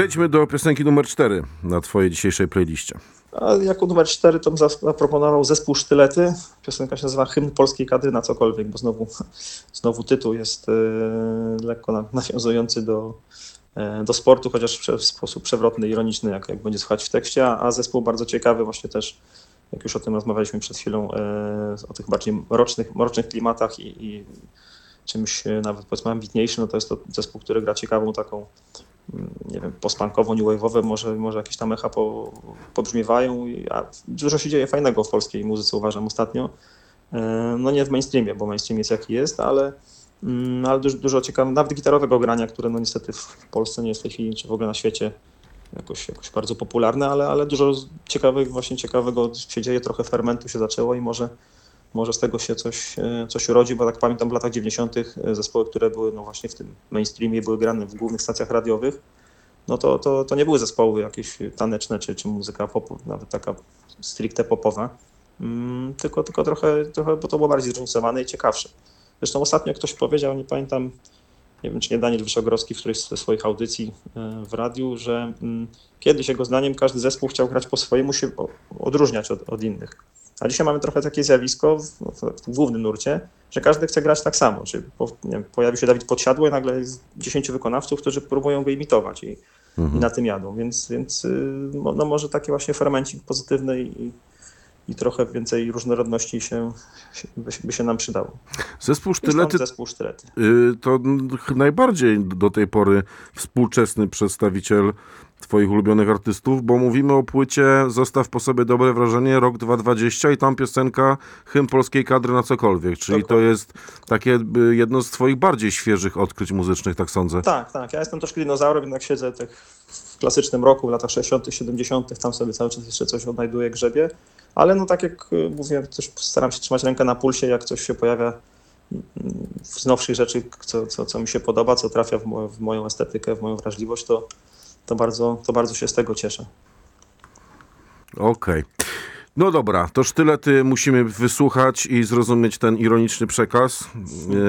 Speaker 2: Przejdźmy do piosenki numer 4 na twojej dzisiejszej playliście.
Speaker 3: A jako numer 4 to zaproponował zespół Sztylety. Piosenka się nazywa Hymn polskiej kadry na cokolwiek, bo znowu, znowu tytuł jest e, lekko na, nawiązujący do, e, do sportu, chociaż w sposób przewrotny, ironiczny, jak, jak będzie słychać w tekście, a, zespół bardzo ciekawy właśnie też, jak już o tym rozmawialiśmy przed chwilą, e, o tych bardziej mrocznych, mrocznych klimatach i, i czymś nawet powiedzmy ambitniejszym, no to jest to zespół, który gra ciekawą taką nie wiem, postpunkowo, new wave'owe, może, może jakieś tam echa po, a dużo się dzieje fajnego w polskiej muzyce, uważam, ostatnio. E, No nie w mainstreamie, bo mainstream jest jaki jest, ale, mm, ale dużo, dużo ciekawego, nawet gitarowego grania, które no niestety w Polsce nie jest w tej chwili, czy w ogóle na świecie jakoś, jakoś bardzo popularne, ale, ale dużo ciekawego, właśnie ciekawego się dzieje, trochę fermentu się zaczęło i może, może z tego się coś, e, coś urodzi, bo tak pamiętam w latach 90. zespoły, które były no właśnie w tym mainstreamie, były grane w głównych stacjach radiowych, no to, to, to nie były zespoły jakieś taneczne, czy, czy muzyka pop, nawet taka stricte popowa, mm, tylko, tylko trochę, trochę, bo to było bardziej zróżnicowane i ciekawsze. Zresztą ostatnio ktoś powiedział, nie pamiętam, nie wiem czy nie Daniel Wyszogrowski w którejś ze swoich audycji e, w radiu, że mm, kiedyś jego zdaniem każdy zespół chciał grać po swojemu, się odróżniać od, od innych. A dzisiaj mamy trochę takie zjawisko w, w, w głównym nurcie, że każdy chce grać tak samo. Czyli po, wiem, pojawi się Dawid Podsiadły i nagle jest 10 wykonawców, którzy próbują go imitować i, i na tym jadą. Więc, więc y, no może taki właśnie fermencik pozytywny i, i trochę więcej różnorodności się, by, się- by się nam przydało.
Speaker 2: Zespół Sztylety
Speaker 3: zespół Sztylety.
Speaker 2: y, to najbardziej do tej pory współczesny przedstawiciel twoich ulubionych artystów, bo mówimy o płycie Zostaw po sobie dobre wrażenie, rok 2020 i tam piosenka Hymn polskiej kadry na cokolwiek, czyli to
Speaker 3: Dokładnie.
Speaker 2: jest takie y, jedno z twoich bardziej świeżych odkryć muzycznych, tak sądzę.
Speaker 3: Tak, tak. Ja jestem troszkę dinozaurem, jednak siedzę tak w klasycznym roku, w latach 60-70, tam sobie cały czas jeszcze coś odnajduję, grzebie. Ale no tak jak y, mówiłem, też staram się trzymać rękę na pulsie, jak coś się pojawia mm, mm, z nowszych rzeczy, co, co, co mi się podoba, co trafia w, mo w moją estetykę, w moją wrażliwość, to, to, bardzo, to bardzo się z tego cieszę.
Speaker 2: Okej. Okay. No dobra, to ty musimy wysłuchać i zrozumieć ten ironiczny przekaz,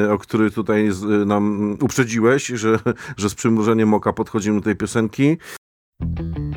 Speaker 2: e, o który tutaj nam uprzedziłeś, że, że z przymrużeniem oka podchodzimy do tej piosenki.
Speaker 1: thank you.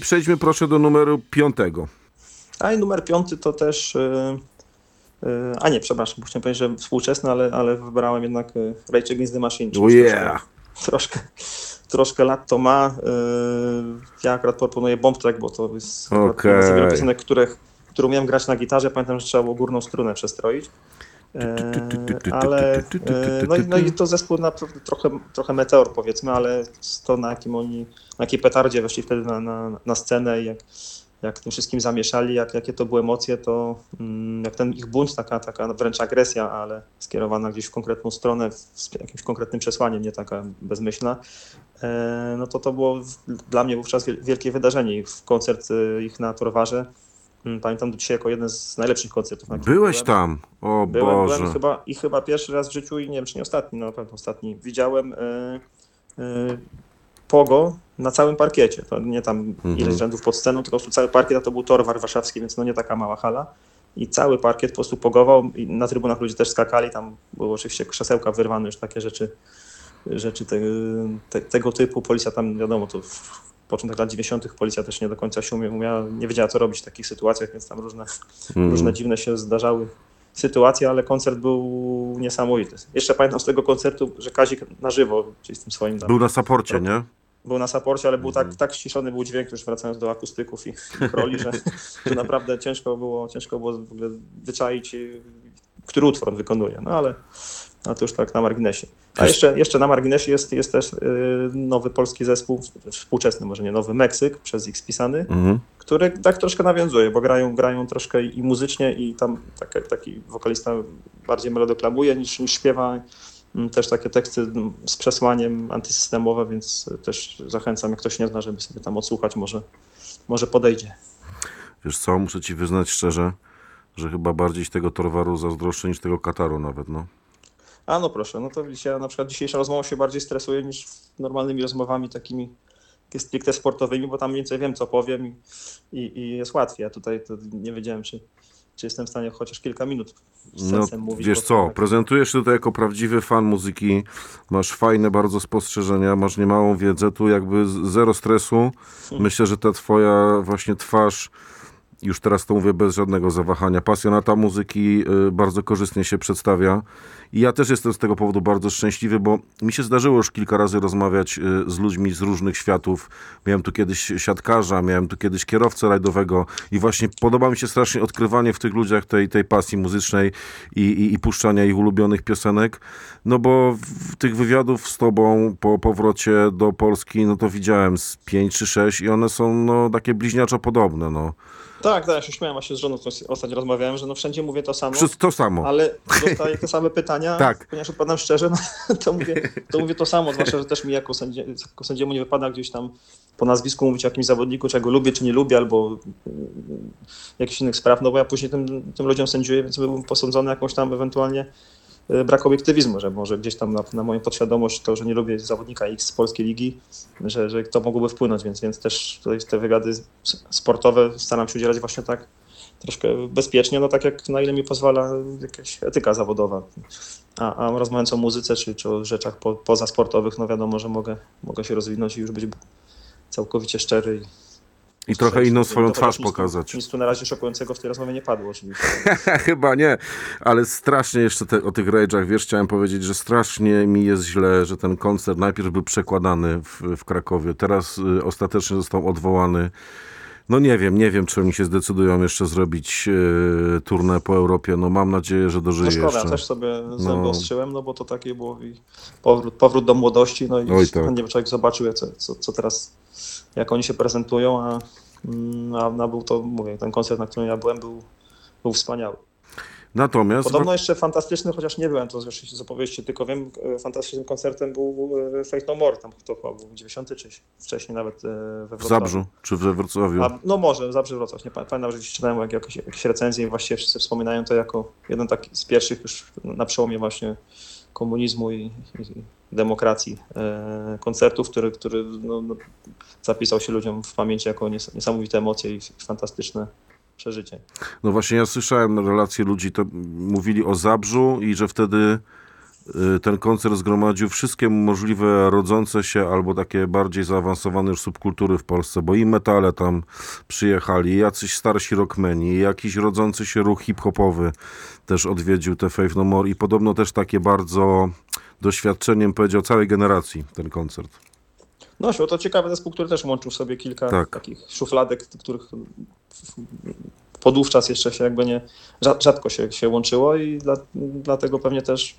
Speaker 2: i przejdźmy proszę do numeru piątego.
Speaker 3: A i numer piąty to też... E, e, a nie, przepraszam, chciałem powiedzieć, że współczesny, ale, ale wybrałem jednak e, Rage Against the Machine.
Speaker 2: Oh yeah.
Speaker 3: troszkę, troszkę lat to ma. Ja akurat proponuję Bomb Track, bo to jest okay. wiele piosenek, których, którą miałem grać na gitarze. Pamiętam, że trzeba było górną strunę przestroić. E, ale e, no, no i to zespół naprawdę trochę, trochę meteor powiedzmy, ale to na jakim oni, na jakiej petardzie weszli wtedy na, na, na scenę i jak, jak tym wszystkim zamieszali, jak, jakie to były emocje, to mm, jak ten ich bunt, taka, taka wręcz agresja, ale skierowana gdzieś w konkretną stronę, z jakimś konkretnym przesłaniem, nie taka bezmyślna, e, no to to było dla mnie wówczas wielkie wydarzenie. w koncert ich na Torwarze Pamiętam do dzisiaj jako jeden z najlepszych koncertów. na
Speaker 2: Byłeś
Speaker 3: byłem.
Speaker 2: tam? O
Speaker 3: Byłem,
Speaker 2: Boże.
Speaker 3: byłem chyba, i chyba pierwszy raz w życiu, i nie wiem, czy nie ostatni, no na pewno ostatni, widziałem y, y, Pogo na całym parkiecie. To nie tam
Speaker 2: Mhm.
Speaker 3: ileś rzędów pod sceną, tylko po prostu cały parkiet, a to był Torwar Warszawski, więc no nie taka mała hala. I cały parkiet po prostu pogował i na trybunach ludzie też skakali, tam były oczywiście krzesełka wyrwane, już takie rzeczy, rzeczy te, te, tego typu. Policja tam, wiadomo, to początek lat 90. policja też nie do końca się umiała, nie wiedziała co robić w takich sytuacjach, więc tam różne
Speaker 2: Mhm.
Speaker 3: różne dziwne się zdarzały sytuacje, ale koncert był niesamowity. Jeszcze pamiętam z tego koncertu, że Kazik na żywo, czyli z tym swoim tam,
Speaker 2: Był na saporcie, nie?
Speaker 3: był na saporcie, ale był
Speaker 2: Mhm.
Speaker 3: tak, tak ściszony był dźwięk, już wracając do akustyków i, i roli, że, że naprawdę ciężko było, ciężko było w ogóle wyczaić, y, który utwór on wykonuje. No ale, ale to już tak na marginesie. A jeszcze, jeszcze na marginesie jest, jest też y, nowy polski zespół, współczesny, może nie nowy, Meksyk, przez X pisany,
Speaker 2: Mhm.
Speaker 3: który tak troszkę nawiązuje, bo grają, grają troszkę i muzycznie i tam taki, taki wokalista bardziej melodoklamuje niż, niż śpiewa. Mm, Też takie teksty mm, z przesłaniem antysystemowe, więc też zachęcam, jak ktoś nie zna, żeby sobie tam odsłuchać, może, może podejdzie.
Speaker 2: Wiesz co, muszę ci wyznać szczerze, że chyba bardziej z tego Torwaru zazdroszczę niż tego Kataru nawet, no.
Speaker 3: A no proszę, no to ja na przykład dzisiejsza rozmowa się bardziej stresuje niż normalnymi rozmowami takimi stricte sportowymi, bo tam więcej wiem, co powiem i, i, i jest łatwiej. A tutaj to nie wiedziałem, czy, czy jestem w stanie chociaż kilka minut z
Speaker 2: No,
Speaker 3: mówić.
Speaker 2: wiesz co,
Speaker 3: to-
Speaker 2: prezentujesz się tutaj jako prawdziwy fan muzyki, masz fajne bardzo spostrzeżenia, masz niemałą wiedzę, tu jakby zero stresu. Myślę, że ta twoja właśnie twarz, już teraz to mówię bez żadnego zawahania, pasjonata muzyki y, bardzo korzystnie się przedstawia. I ja też jestem z tego powodu bardzo szczęśliwy, bo mi się zdarzyło już kilka razy rozmawiać y, z ludźmi z różnych światów. Miałem tu kiedyś siatkarza, miałem tu kiedyś kierowcę rajdowego i właśnie podoba mi się strasznie odkrywanie w tych ludziach tej, tej pasji muzycznej i, i, i puszczania ich ulubionych piosenek. No bo w tych wywiadów z tobą po powrocie do Polski, no to widziałem z pięć czy sześć i one są no takie bliźniaczo podobne, no.
Speaker 3: Tak, tak, ja się śmiałem właśnie z żoną, ostatnio rozmawiałem, że no wszędzie mówię to samo,
Speaker 2: Wszystko to samo.
Speaker 3: ale dostaję te same pytania,
Speaker 2: Tak.
Speaker 3: ponieważ odpowiadam szczerze, no, to, mówię, to mówię to samo, zwłaszcza, że też mi jako, sędzie, jako sędziemu nie wypada gdzieś tam po nazwisku mówić o jakimś zawodniku, czego lubię czy nie lubię, albo mm, jakichś innych spraw, no bo ja później tym, tym ludziom sędziuję, więc byłbym posądzony jakąś tam ewentualnie brak obiektywizmu, że może gdzieś tam na, na moją podświadomość to, że nie lubię zawodnika X z polskiej ligi, że, że to mogłoby wpłynąć, więc, więc też te wywiady s- sportowe staram się udzielać właśnie tak troszkę bezpiecznie, no tak jak na ile mi pozwala jakaś etyka zawodowa. A, a rozmawiając o muzyce czy, czy o rzeczach po, pozasportowych, no wiadomo, że mogę, mogę się rozwinąć i już być całkowicie szczery.
Speaker 2: I trochę inną swoją twarz
Speaker 3: nic
Speaker 2: pokazać.
Speaker 3: Nic tu na razie szokującego w tej rozmowie nie padło oczywiście.
Speaker 2: Chyba nie, ale strasznie jeszcze te, o tych rage'ach, wiesz, chciałem powiedzieć, że strasznie mi jest źle, że ten koncert najpierw był przekładany w, w Krakowie, teraz y, ostatecznie został odwołany. No nie wiem, nie wiem, czy oni się zdecydują jeszcze zrobić y, turnę po Europie, no mam nadzieję, że
Speaker 3: No
Speaker 2: dożyje
Speaker 3: szkoda,
Speaker 2: jeszcze.
Speaker 3: też sobie zęby
Speaker 2: No.
Speaker 3: ostrzyłem, no bo to takie było i powrót, powrót do młodości, no i
Speaker 2: Oj, tak.
Speaker 3: chętnie by człowiek zobaczył, co, co, co teraz, jak oni się prezentują, a, mm, a, a był to, mówię, ten koncert, na którym ja byłem, był, był wspaniały.
Speaker 2: Natomiast
Speaker 3: Podobno jeszcze fantastyczny, chociaż nie byłem, to zresztą z opowieści tylko wiem, e, fantastycznym koncertem był e, Faith No More, tam to chyba był 90 czy wcześniej nawet e, we
Speaker 2: w
Speaker 3: Wrocławiu.
Speaker 2: Zabrzu czy we Wrocławiu.
Speaker 3: A, no może, Zabrze Wrocław, nie pa- pamiętam, że gdzieś czytałem jak, jakieś, jakieś recenzje i właściwie wszyscy wspominają to jako jeden taki z pierwszych już na przełomie właśnie komunizmu i, i demokracji e, koncertów, który, który no, no, zapisał się ludziom w pamięci jako nies- niesamowite emocje i fantastyczne przeżycie.
Speaker 2: No właśnie ja słyszałem relacje ludzi, to mówili o Zabrzu i że wtedy ten koncert zgromadził wszystkie możliwe rodzące się albo takie bardziej zaawansowane już subkultury w Polsce, bo i metale tam przyjechali, i jacyś starsi rockmeni, jakiś rodzący się ruch hip-hopowy też odwiedził te Faith No More i podobno też takie bardzo doświadczeniem powiedział całej generacji ten koncert.
Speaker 3: No, to ciekawy zespół, który też łączył sobie kilka
Speaker 2: Tak.
Speaker 3: takich szufladek, których podówczas jeszcze się jakby nie, rza- rzadko się, się łączyło i dla, dlatego pewnie też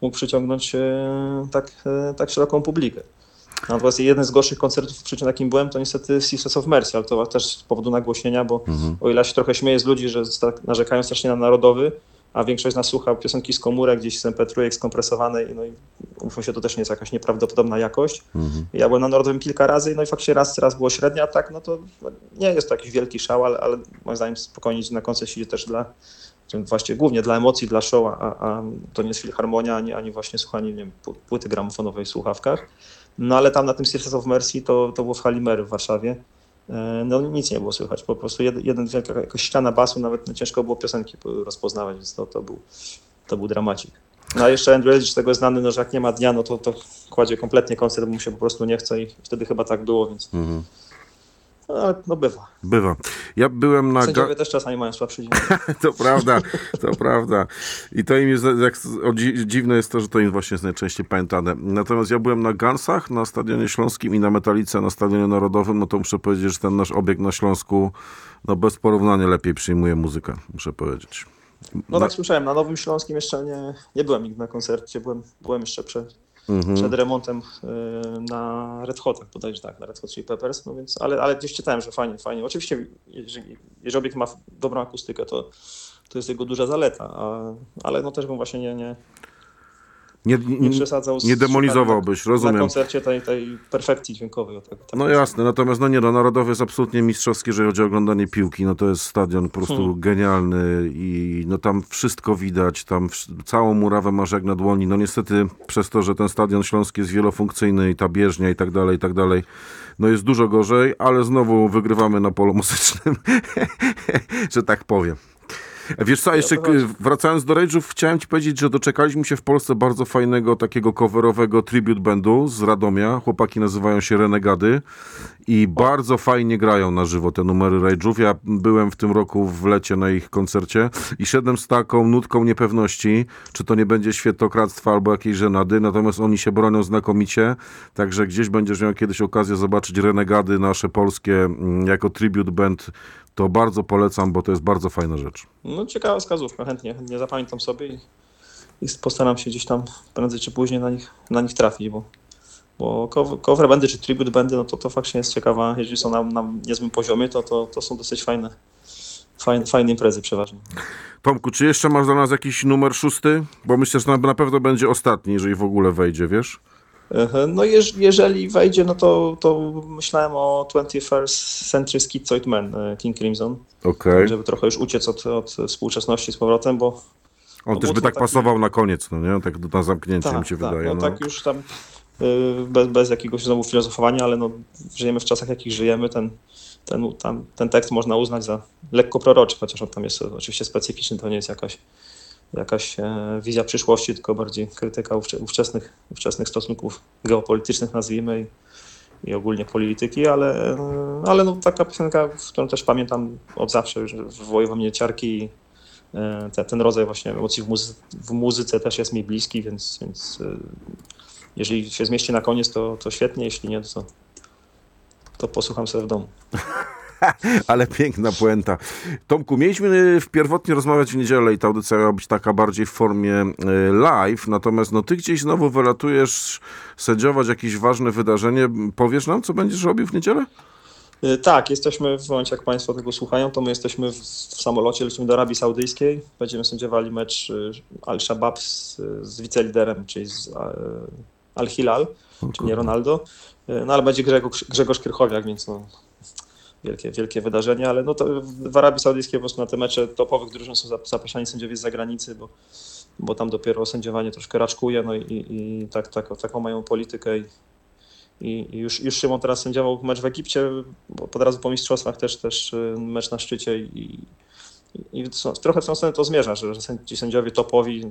Speaker 3: mógł przyciągnąć e, tak, e, tak szeroką publikę. Natomiast jeden z gorszych koncertów życiu, na jakim byłem, to niestety Sisters of Mercy, ale to też z powodu nagłośnienia, bo o ile się trochę śmieję z ludzi, że sta- narzekają strasznie na narodowy, a większość z nas słucha piosenki z komórek, gdzieś z mp3 skompresowanej, no i umówmy się, to też nie jest jakaś nieprawdopodobna jakość. Ja byłem na Narodowym kilka razy, no i faktycznie raz, raz było średnia, a tak, no to nie jest to jakiś wielki szał, ale, ale moim zdaniem spokojnie na koncert idzie też dla, właśnie głównie dla emocji, dla show, a, a to nie jest filharmonia, ani, ani właśnie słuchanie, nie wiem, pł- płyty gramofonowej w słuchawkach. No ale tam na tym Circus of Mercy to, to było w Halimery w Warszawie. E, No nic nie było słychać, po prostu jeden, jeden jakaś ściana basu, nawet no, ciężko było piosenki rozpoznawać, więc to, to, był, to był dramacik. No a jeszcze Andrew Elridge z tego znany, no, że jak nie ma dnia, no to, to kładzie kompletnie koncert, bo mu się po prostu nie chce i wtedy chyba tak było, więc no, ale no bywa.
Speaker 2: Bywa. Ja byłem na...
Speaker 3: Sędziowie też czasami mają słabszy dzień.
Speaker 2: To prawda, to prawda. I to im jest, jak, o, dzi- dziwne jest to, że to im właśnie jest najczęściej pamiętane. Natomiast ja byłem na Gansach na Stadionie Śląskim i na Metalice na Stadionie Narodowym, no to muszę powiedzieć, że ten nasz obieg na Śląsku, no bez porównania lepiej przyjmuje muzykę, muszę powiedzieć.
Speaker 3: No tak słyszałem, na Nowym Śląskim jeszcze nie, nie byłem nigdy na koncercie, byłem, byłem jeszcze przed,
Speaker 2: Mhm.
Speaker 3: przed remontem y, na Red Hotach, bodajże tak, na Red Hot Chili Peppers, no więc, ale, ale gdzieś czytałem, że fajnie, fajnie. Oczywiście, jeżeli, jeżeli obiekt ma dobrą akustykę, to, to jest jego duża zaleta, a, ale no też bym właśnie nie, nie,
Speaker 2: Nie,
Speaker 3: nie
Speaker 2: nie,
Speaker 3: przesadzał z
Speaker 2: nie demonizowałbyś,
Speaker 3: na,
Speaker 2: rozumiem.
Speaker 3: na koncercie tej, tej perfekcji dźwiękowej. o Tak, tak
Speaker 2: No jasne, natomiast no nie, no Narodowy jest absolutnie mistrzowski, jeżeli chodzi o oglądanie piłki, no to jest stadion po prostu
Speaker 3: Hmm.
Speaker 2: genialny i no tam wszystko widać, tam wsz- całą murawę masz jak na dłoni, no niestety przez to, że ten stadion śląski jest wielofunkcyjny i ta bieżnia i tak dalej, i tak dalej, no jest dużo gorzej, ale znowu wygrywamy na polu muzycznym, że tak powiem. Wiesz co, jeszcze wracając do Rage'ów, chciałem ci powiedzieć, że doczekaliśmy się w Polsce bardzo fajnego takiego coverowego tribute bandu z Radomia. Chłopaki nazywają się Renegady i bardzo fajnie grają na żywo te numery Rage'ów. Ja byłem w tym roku w lecie na ich koncercie i szedłem z taką nutką niepewności, czy to nie będzie świętokradztwa albo jakiejś żenady, natomiast oni się bronią znakomicie, także gdzieś będziesz miał kiedyś okazję zobaczyć Renegady nasze polskie mm, jako tribute band, to bardzo polecam, bo to jest bardzo fajna rzecz.
Speaker 3: No ciekawa wskazówka, chętnie, chętnie zapamiętam sobie i, i postaram się gdzieś tam prędzej czy później na nich, na nich trafić, bo, bo cover, bandy czy tribute bandy, no to to faktycznie jest ciekawa, jeżeli są na, na niezłym poziomie, to, to, to są dosyć fajne, fajne, fajne imprezy przeważnie.
Speaker 2: Tomku, czy jeszcze masz dla nas jakiś numer szósty? Bo myślę, że na, na pewno będzie ostatni, jeżeli w ogóle wejdzie, wiesz?
Speaker 3: No jeż, jeżeli wejdzie, no to, to myślałem o 21st Century Schizoid Man e, King Crimson,
Speaker 2: Okej.
Speaker 3: żeby trochę już uciec od, od współczesności z powrotem, bo
Speaker 2: On
Speaker 3: No
Speaker 2: też by tak
Speaker 3: taki-
Speaker 2: pasował na koniec, no nie? Tak na zamknięcie mi się
Speaker 3: tak,
Speaker 2: wydaje.
Speaker 3: no,
Speaker 2: No,
Speaker 3: tak już tam y, bez, bez jakiegoś znowu filozofowania, ale no, żyjemy w czasach, jakich żyjemy. Ten, ten, tam, ten tekst można uznać za lekko proroczy, chociaż on tam jest oczywiście specyficzny, to nie jest jakaś, jakaś e, wizja przyszłości, tylko bardziej krytyka ówcze- ówczesnych, ówczesnych stosunków geopolitycznych, nazwijmy, i, i ogólnie polityki, ale, e, ale no, taka piosenka, którą też pamiętam od zawsze, że wywoływa mnie ciarki e, te, ten rodzaj właśnie emocji w, muzy- w muzyce też jest mi bliski, więc, więc jeżeli się zmieści na koniec, to, to świetnie, jeśli nie, to, to posłucham sobie w domu.
Speaker 2: Ale piękna puenta. Tomku, mieliśmy w pierwotnie rozmawiać w niedzielę i ta audycja miała być taka bardziej w formie e, live, natomiast no ty gdzieś znowu wylatujesz sędziować jakieś ważne wydarzenie. Powiesz nam, co będziesz robił w niedzielę?
Speaker 3: Y, Tak, jesteśmy w momencie, jak Państwo tego słuchają, to my jesteśmy w, w samolocie, lecimy do Arabii Saudyjskiej. Będziemy sędziowali mecz y, Al-Shabaab z, z wiceliderem, czyli z Al-Hilal, czyli nie Ronaldo. Y, No ale będzie Grzegorz, Grzegorz Krychowiak, więc no, wielkie, wielkie wydarzenie, ale no to w Arabii Saudyjskiej po prostu na te mecze topowych drużyn są zap- zapraszani sędziowie z zagranicy, bo, bo tam dopiero sędziowanie troszkę raczkuje, no i, i tak, tak, taką mają politykę i, i już, już Szymon teraz sędziował mecz w Egipcie, bo od razu po mistrzostwach też, też y, mecz na szczycie i, i, i trochę w tą stronę to zmierza, że, że ci sędziowie topowi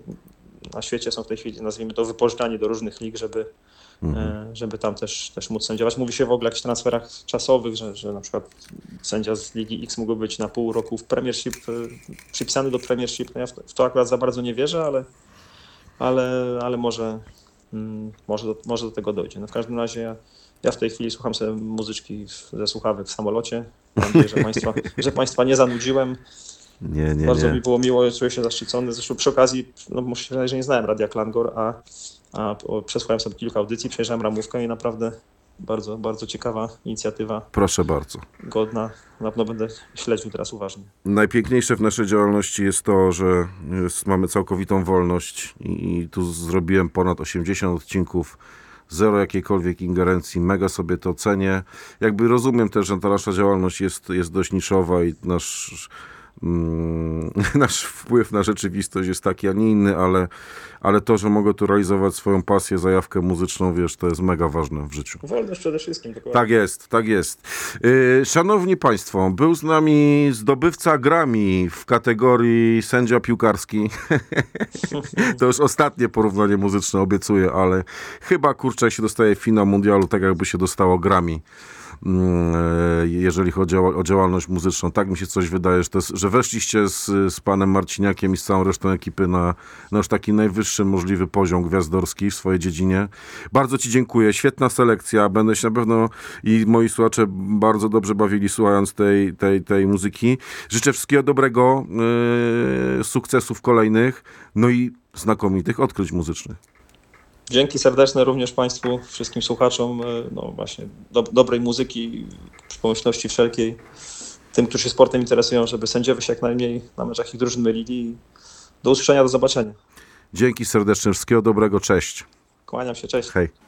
Speaker 3: na świecie są w tej chwili, nazwijmy to, wypożyczani do różnych lig, żeby, e, żeby tam też, też móc sędziować. Mówi się w ogóle o jakichś transferach czasowych, że, że na przykład sędzia z Ligi X mógłby być na pół roku w Premiership, y, przypisany do Premiership. No ja w to, akurat za bardzo nie wierzę, ale, ale, ale może, mm, może, do, może do tego dojdzie. No w każdym razie ja, ja w tej chwili słucham sobie muzyczki ze słuchawek w samolocie. Mam nadzieję, że państwa, że państwa nie zanudziłem.
Speaker 2: Nie, nie,
Speaker 3: Bardzo
Speaker 2: nie.
Speaker 3: mi było miło, czuję się zaszczycony. Zresztą przy okazji, no muszę przyznać, że nie znałem Radia Klangor, a, przesłuchałem sobie kilka audycji, przejrzałem ramówkę i naprawdę bardzo, bardzo ciekawa inicjatywa,
Speaker 2: Proszę bardzo.
Speaker 3: godna. Na pewno będę śledził teraz uważnie.
Speaker 2: Najpiękniejsze w naszej działalności jest to, że mamy całkowitą wolność i, tu zrobiłem ponad 80 odcinków, zero jakiejkolwiek ingerencji, mega sobie to cenię. Jakby rozumiem też, że ta nasza działalność jest, jest dość niszowa i nasz, nasz wpływ na rzeczywistość jest taki, a nie inny, ale, ale to, że mogę tu realizować swoją pasję, zajawkę muzyczną, wiesz, to jest mega ważne w życiu.
Speaker 3: Wolność przede wszystkim, dokładnie.
Speaker 2: Tak jest, tak jest. Yy, Szanowni Państwo, był z nami zdobywca Grammy w kategorii sędzia piłkarski. to już ostatnie porównanie muzyczne obiecuję, ale chyba kurczę się dostaje finał mundialu, tak jakby się dostało Grammy. Mm, e, jeżeli chodzi o, działalność muzyczną. Tak mi się coś wydaje, że, jest, że weszliście z, z panem Marciniakiem i z całą resztą ekipy na, na już taki najwyższy możliwy poziom gwiazdorski w swojej dziedzinie. Bardzo ci dziękuję, świetna selekcja, będę się na pewno i moi słuchacze bardzo dobrze bawili słuchając tej, tej, tej muzyki. Życzę wszystkiego dobrego, yy, sukcesów kolejnych, no i znakomitych odkryć muzycznych.
Speaker 3: Dzięki serdeczne również Państwu, wszystkim słuchaczom, e, no właśnie, do, dobrej muzyki, przy pomyślności wszelkiej. Tym, którzy się sportem interesują, żeby sędziowie się jak najmniej na meczach ich drużyn mylili. Do usłyszenia, do zobaczenia.
Speaker 2: Dzięki serdecznie, wszystkiego dobrego, cześć.
Speaker 3: Kłaniam się, cześć.
Speaker 2: Hej.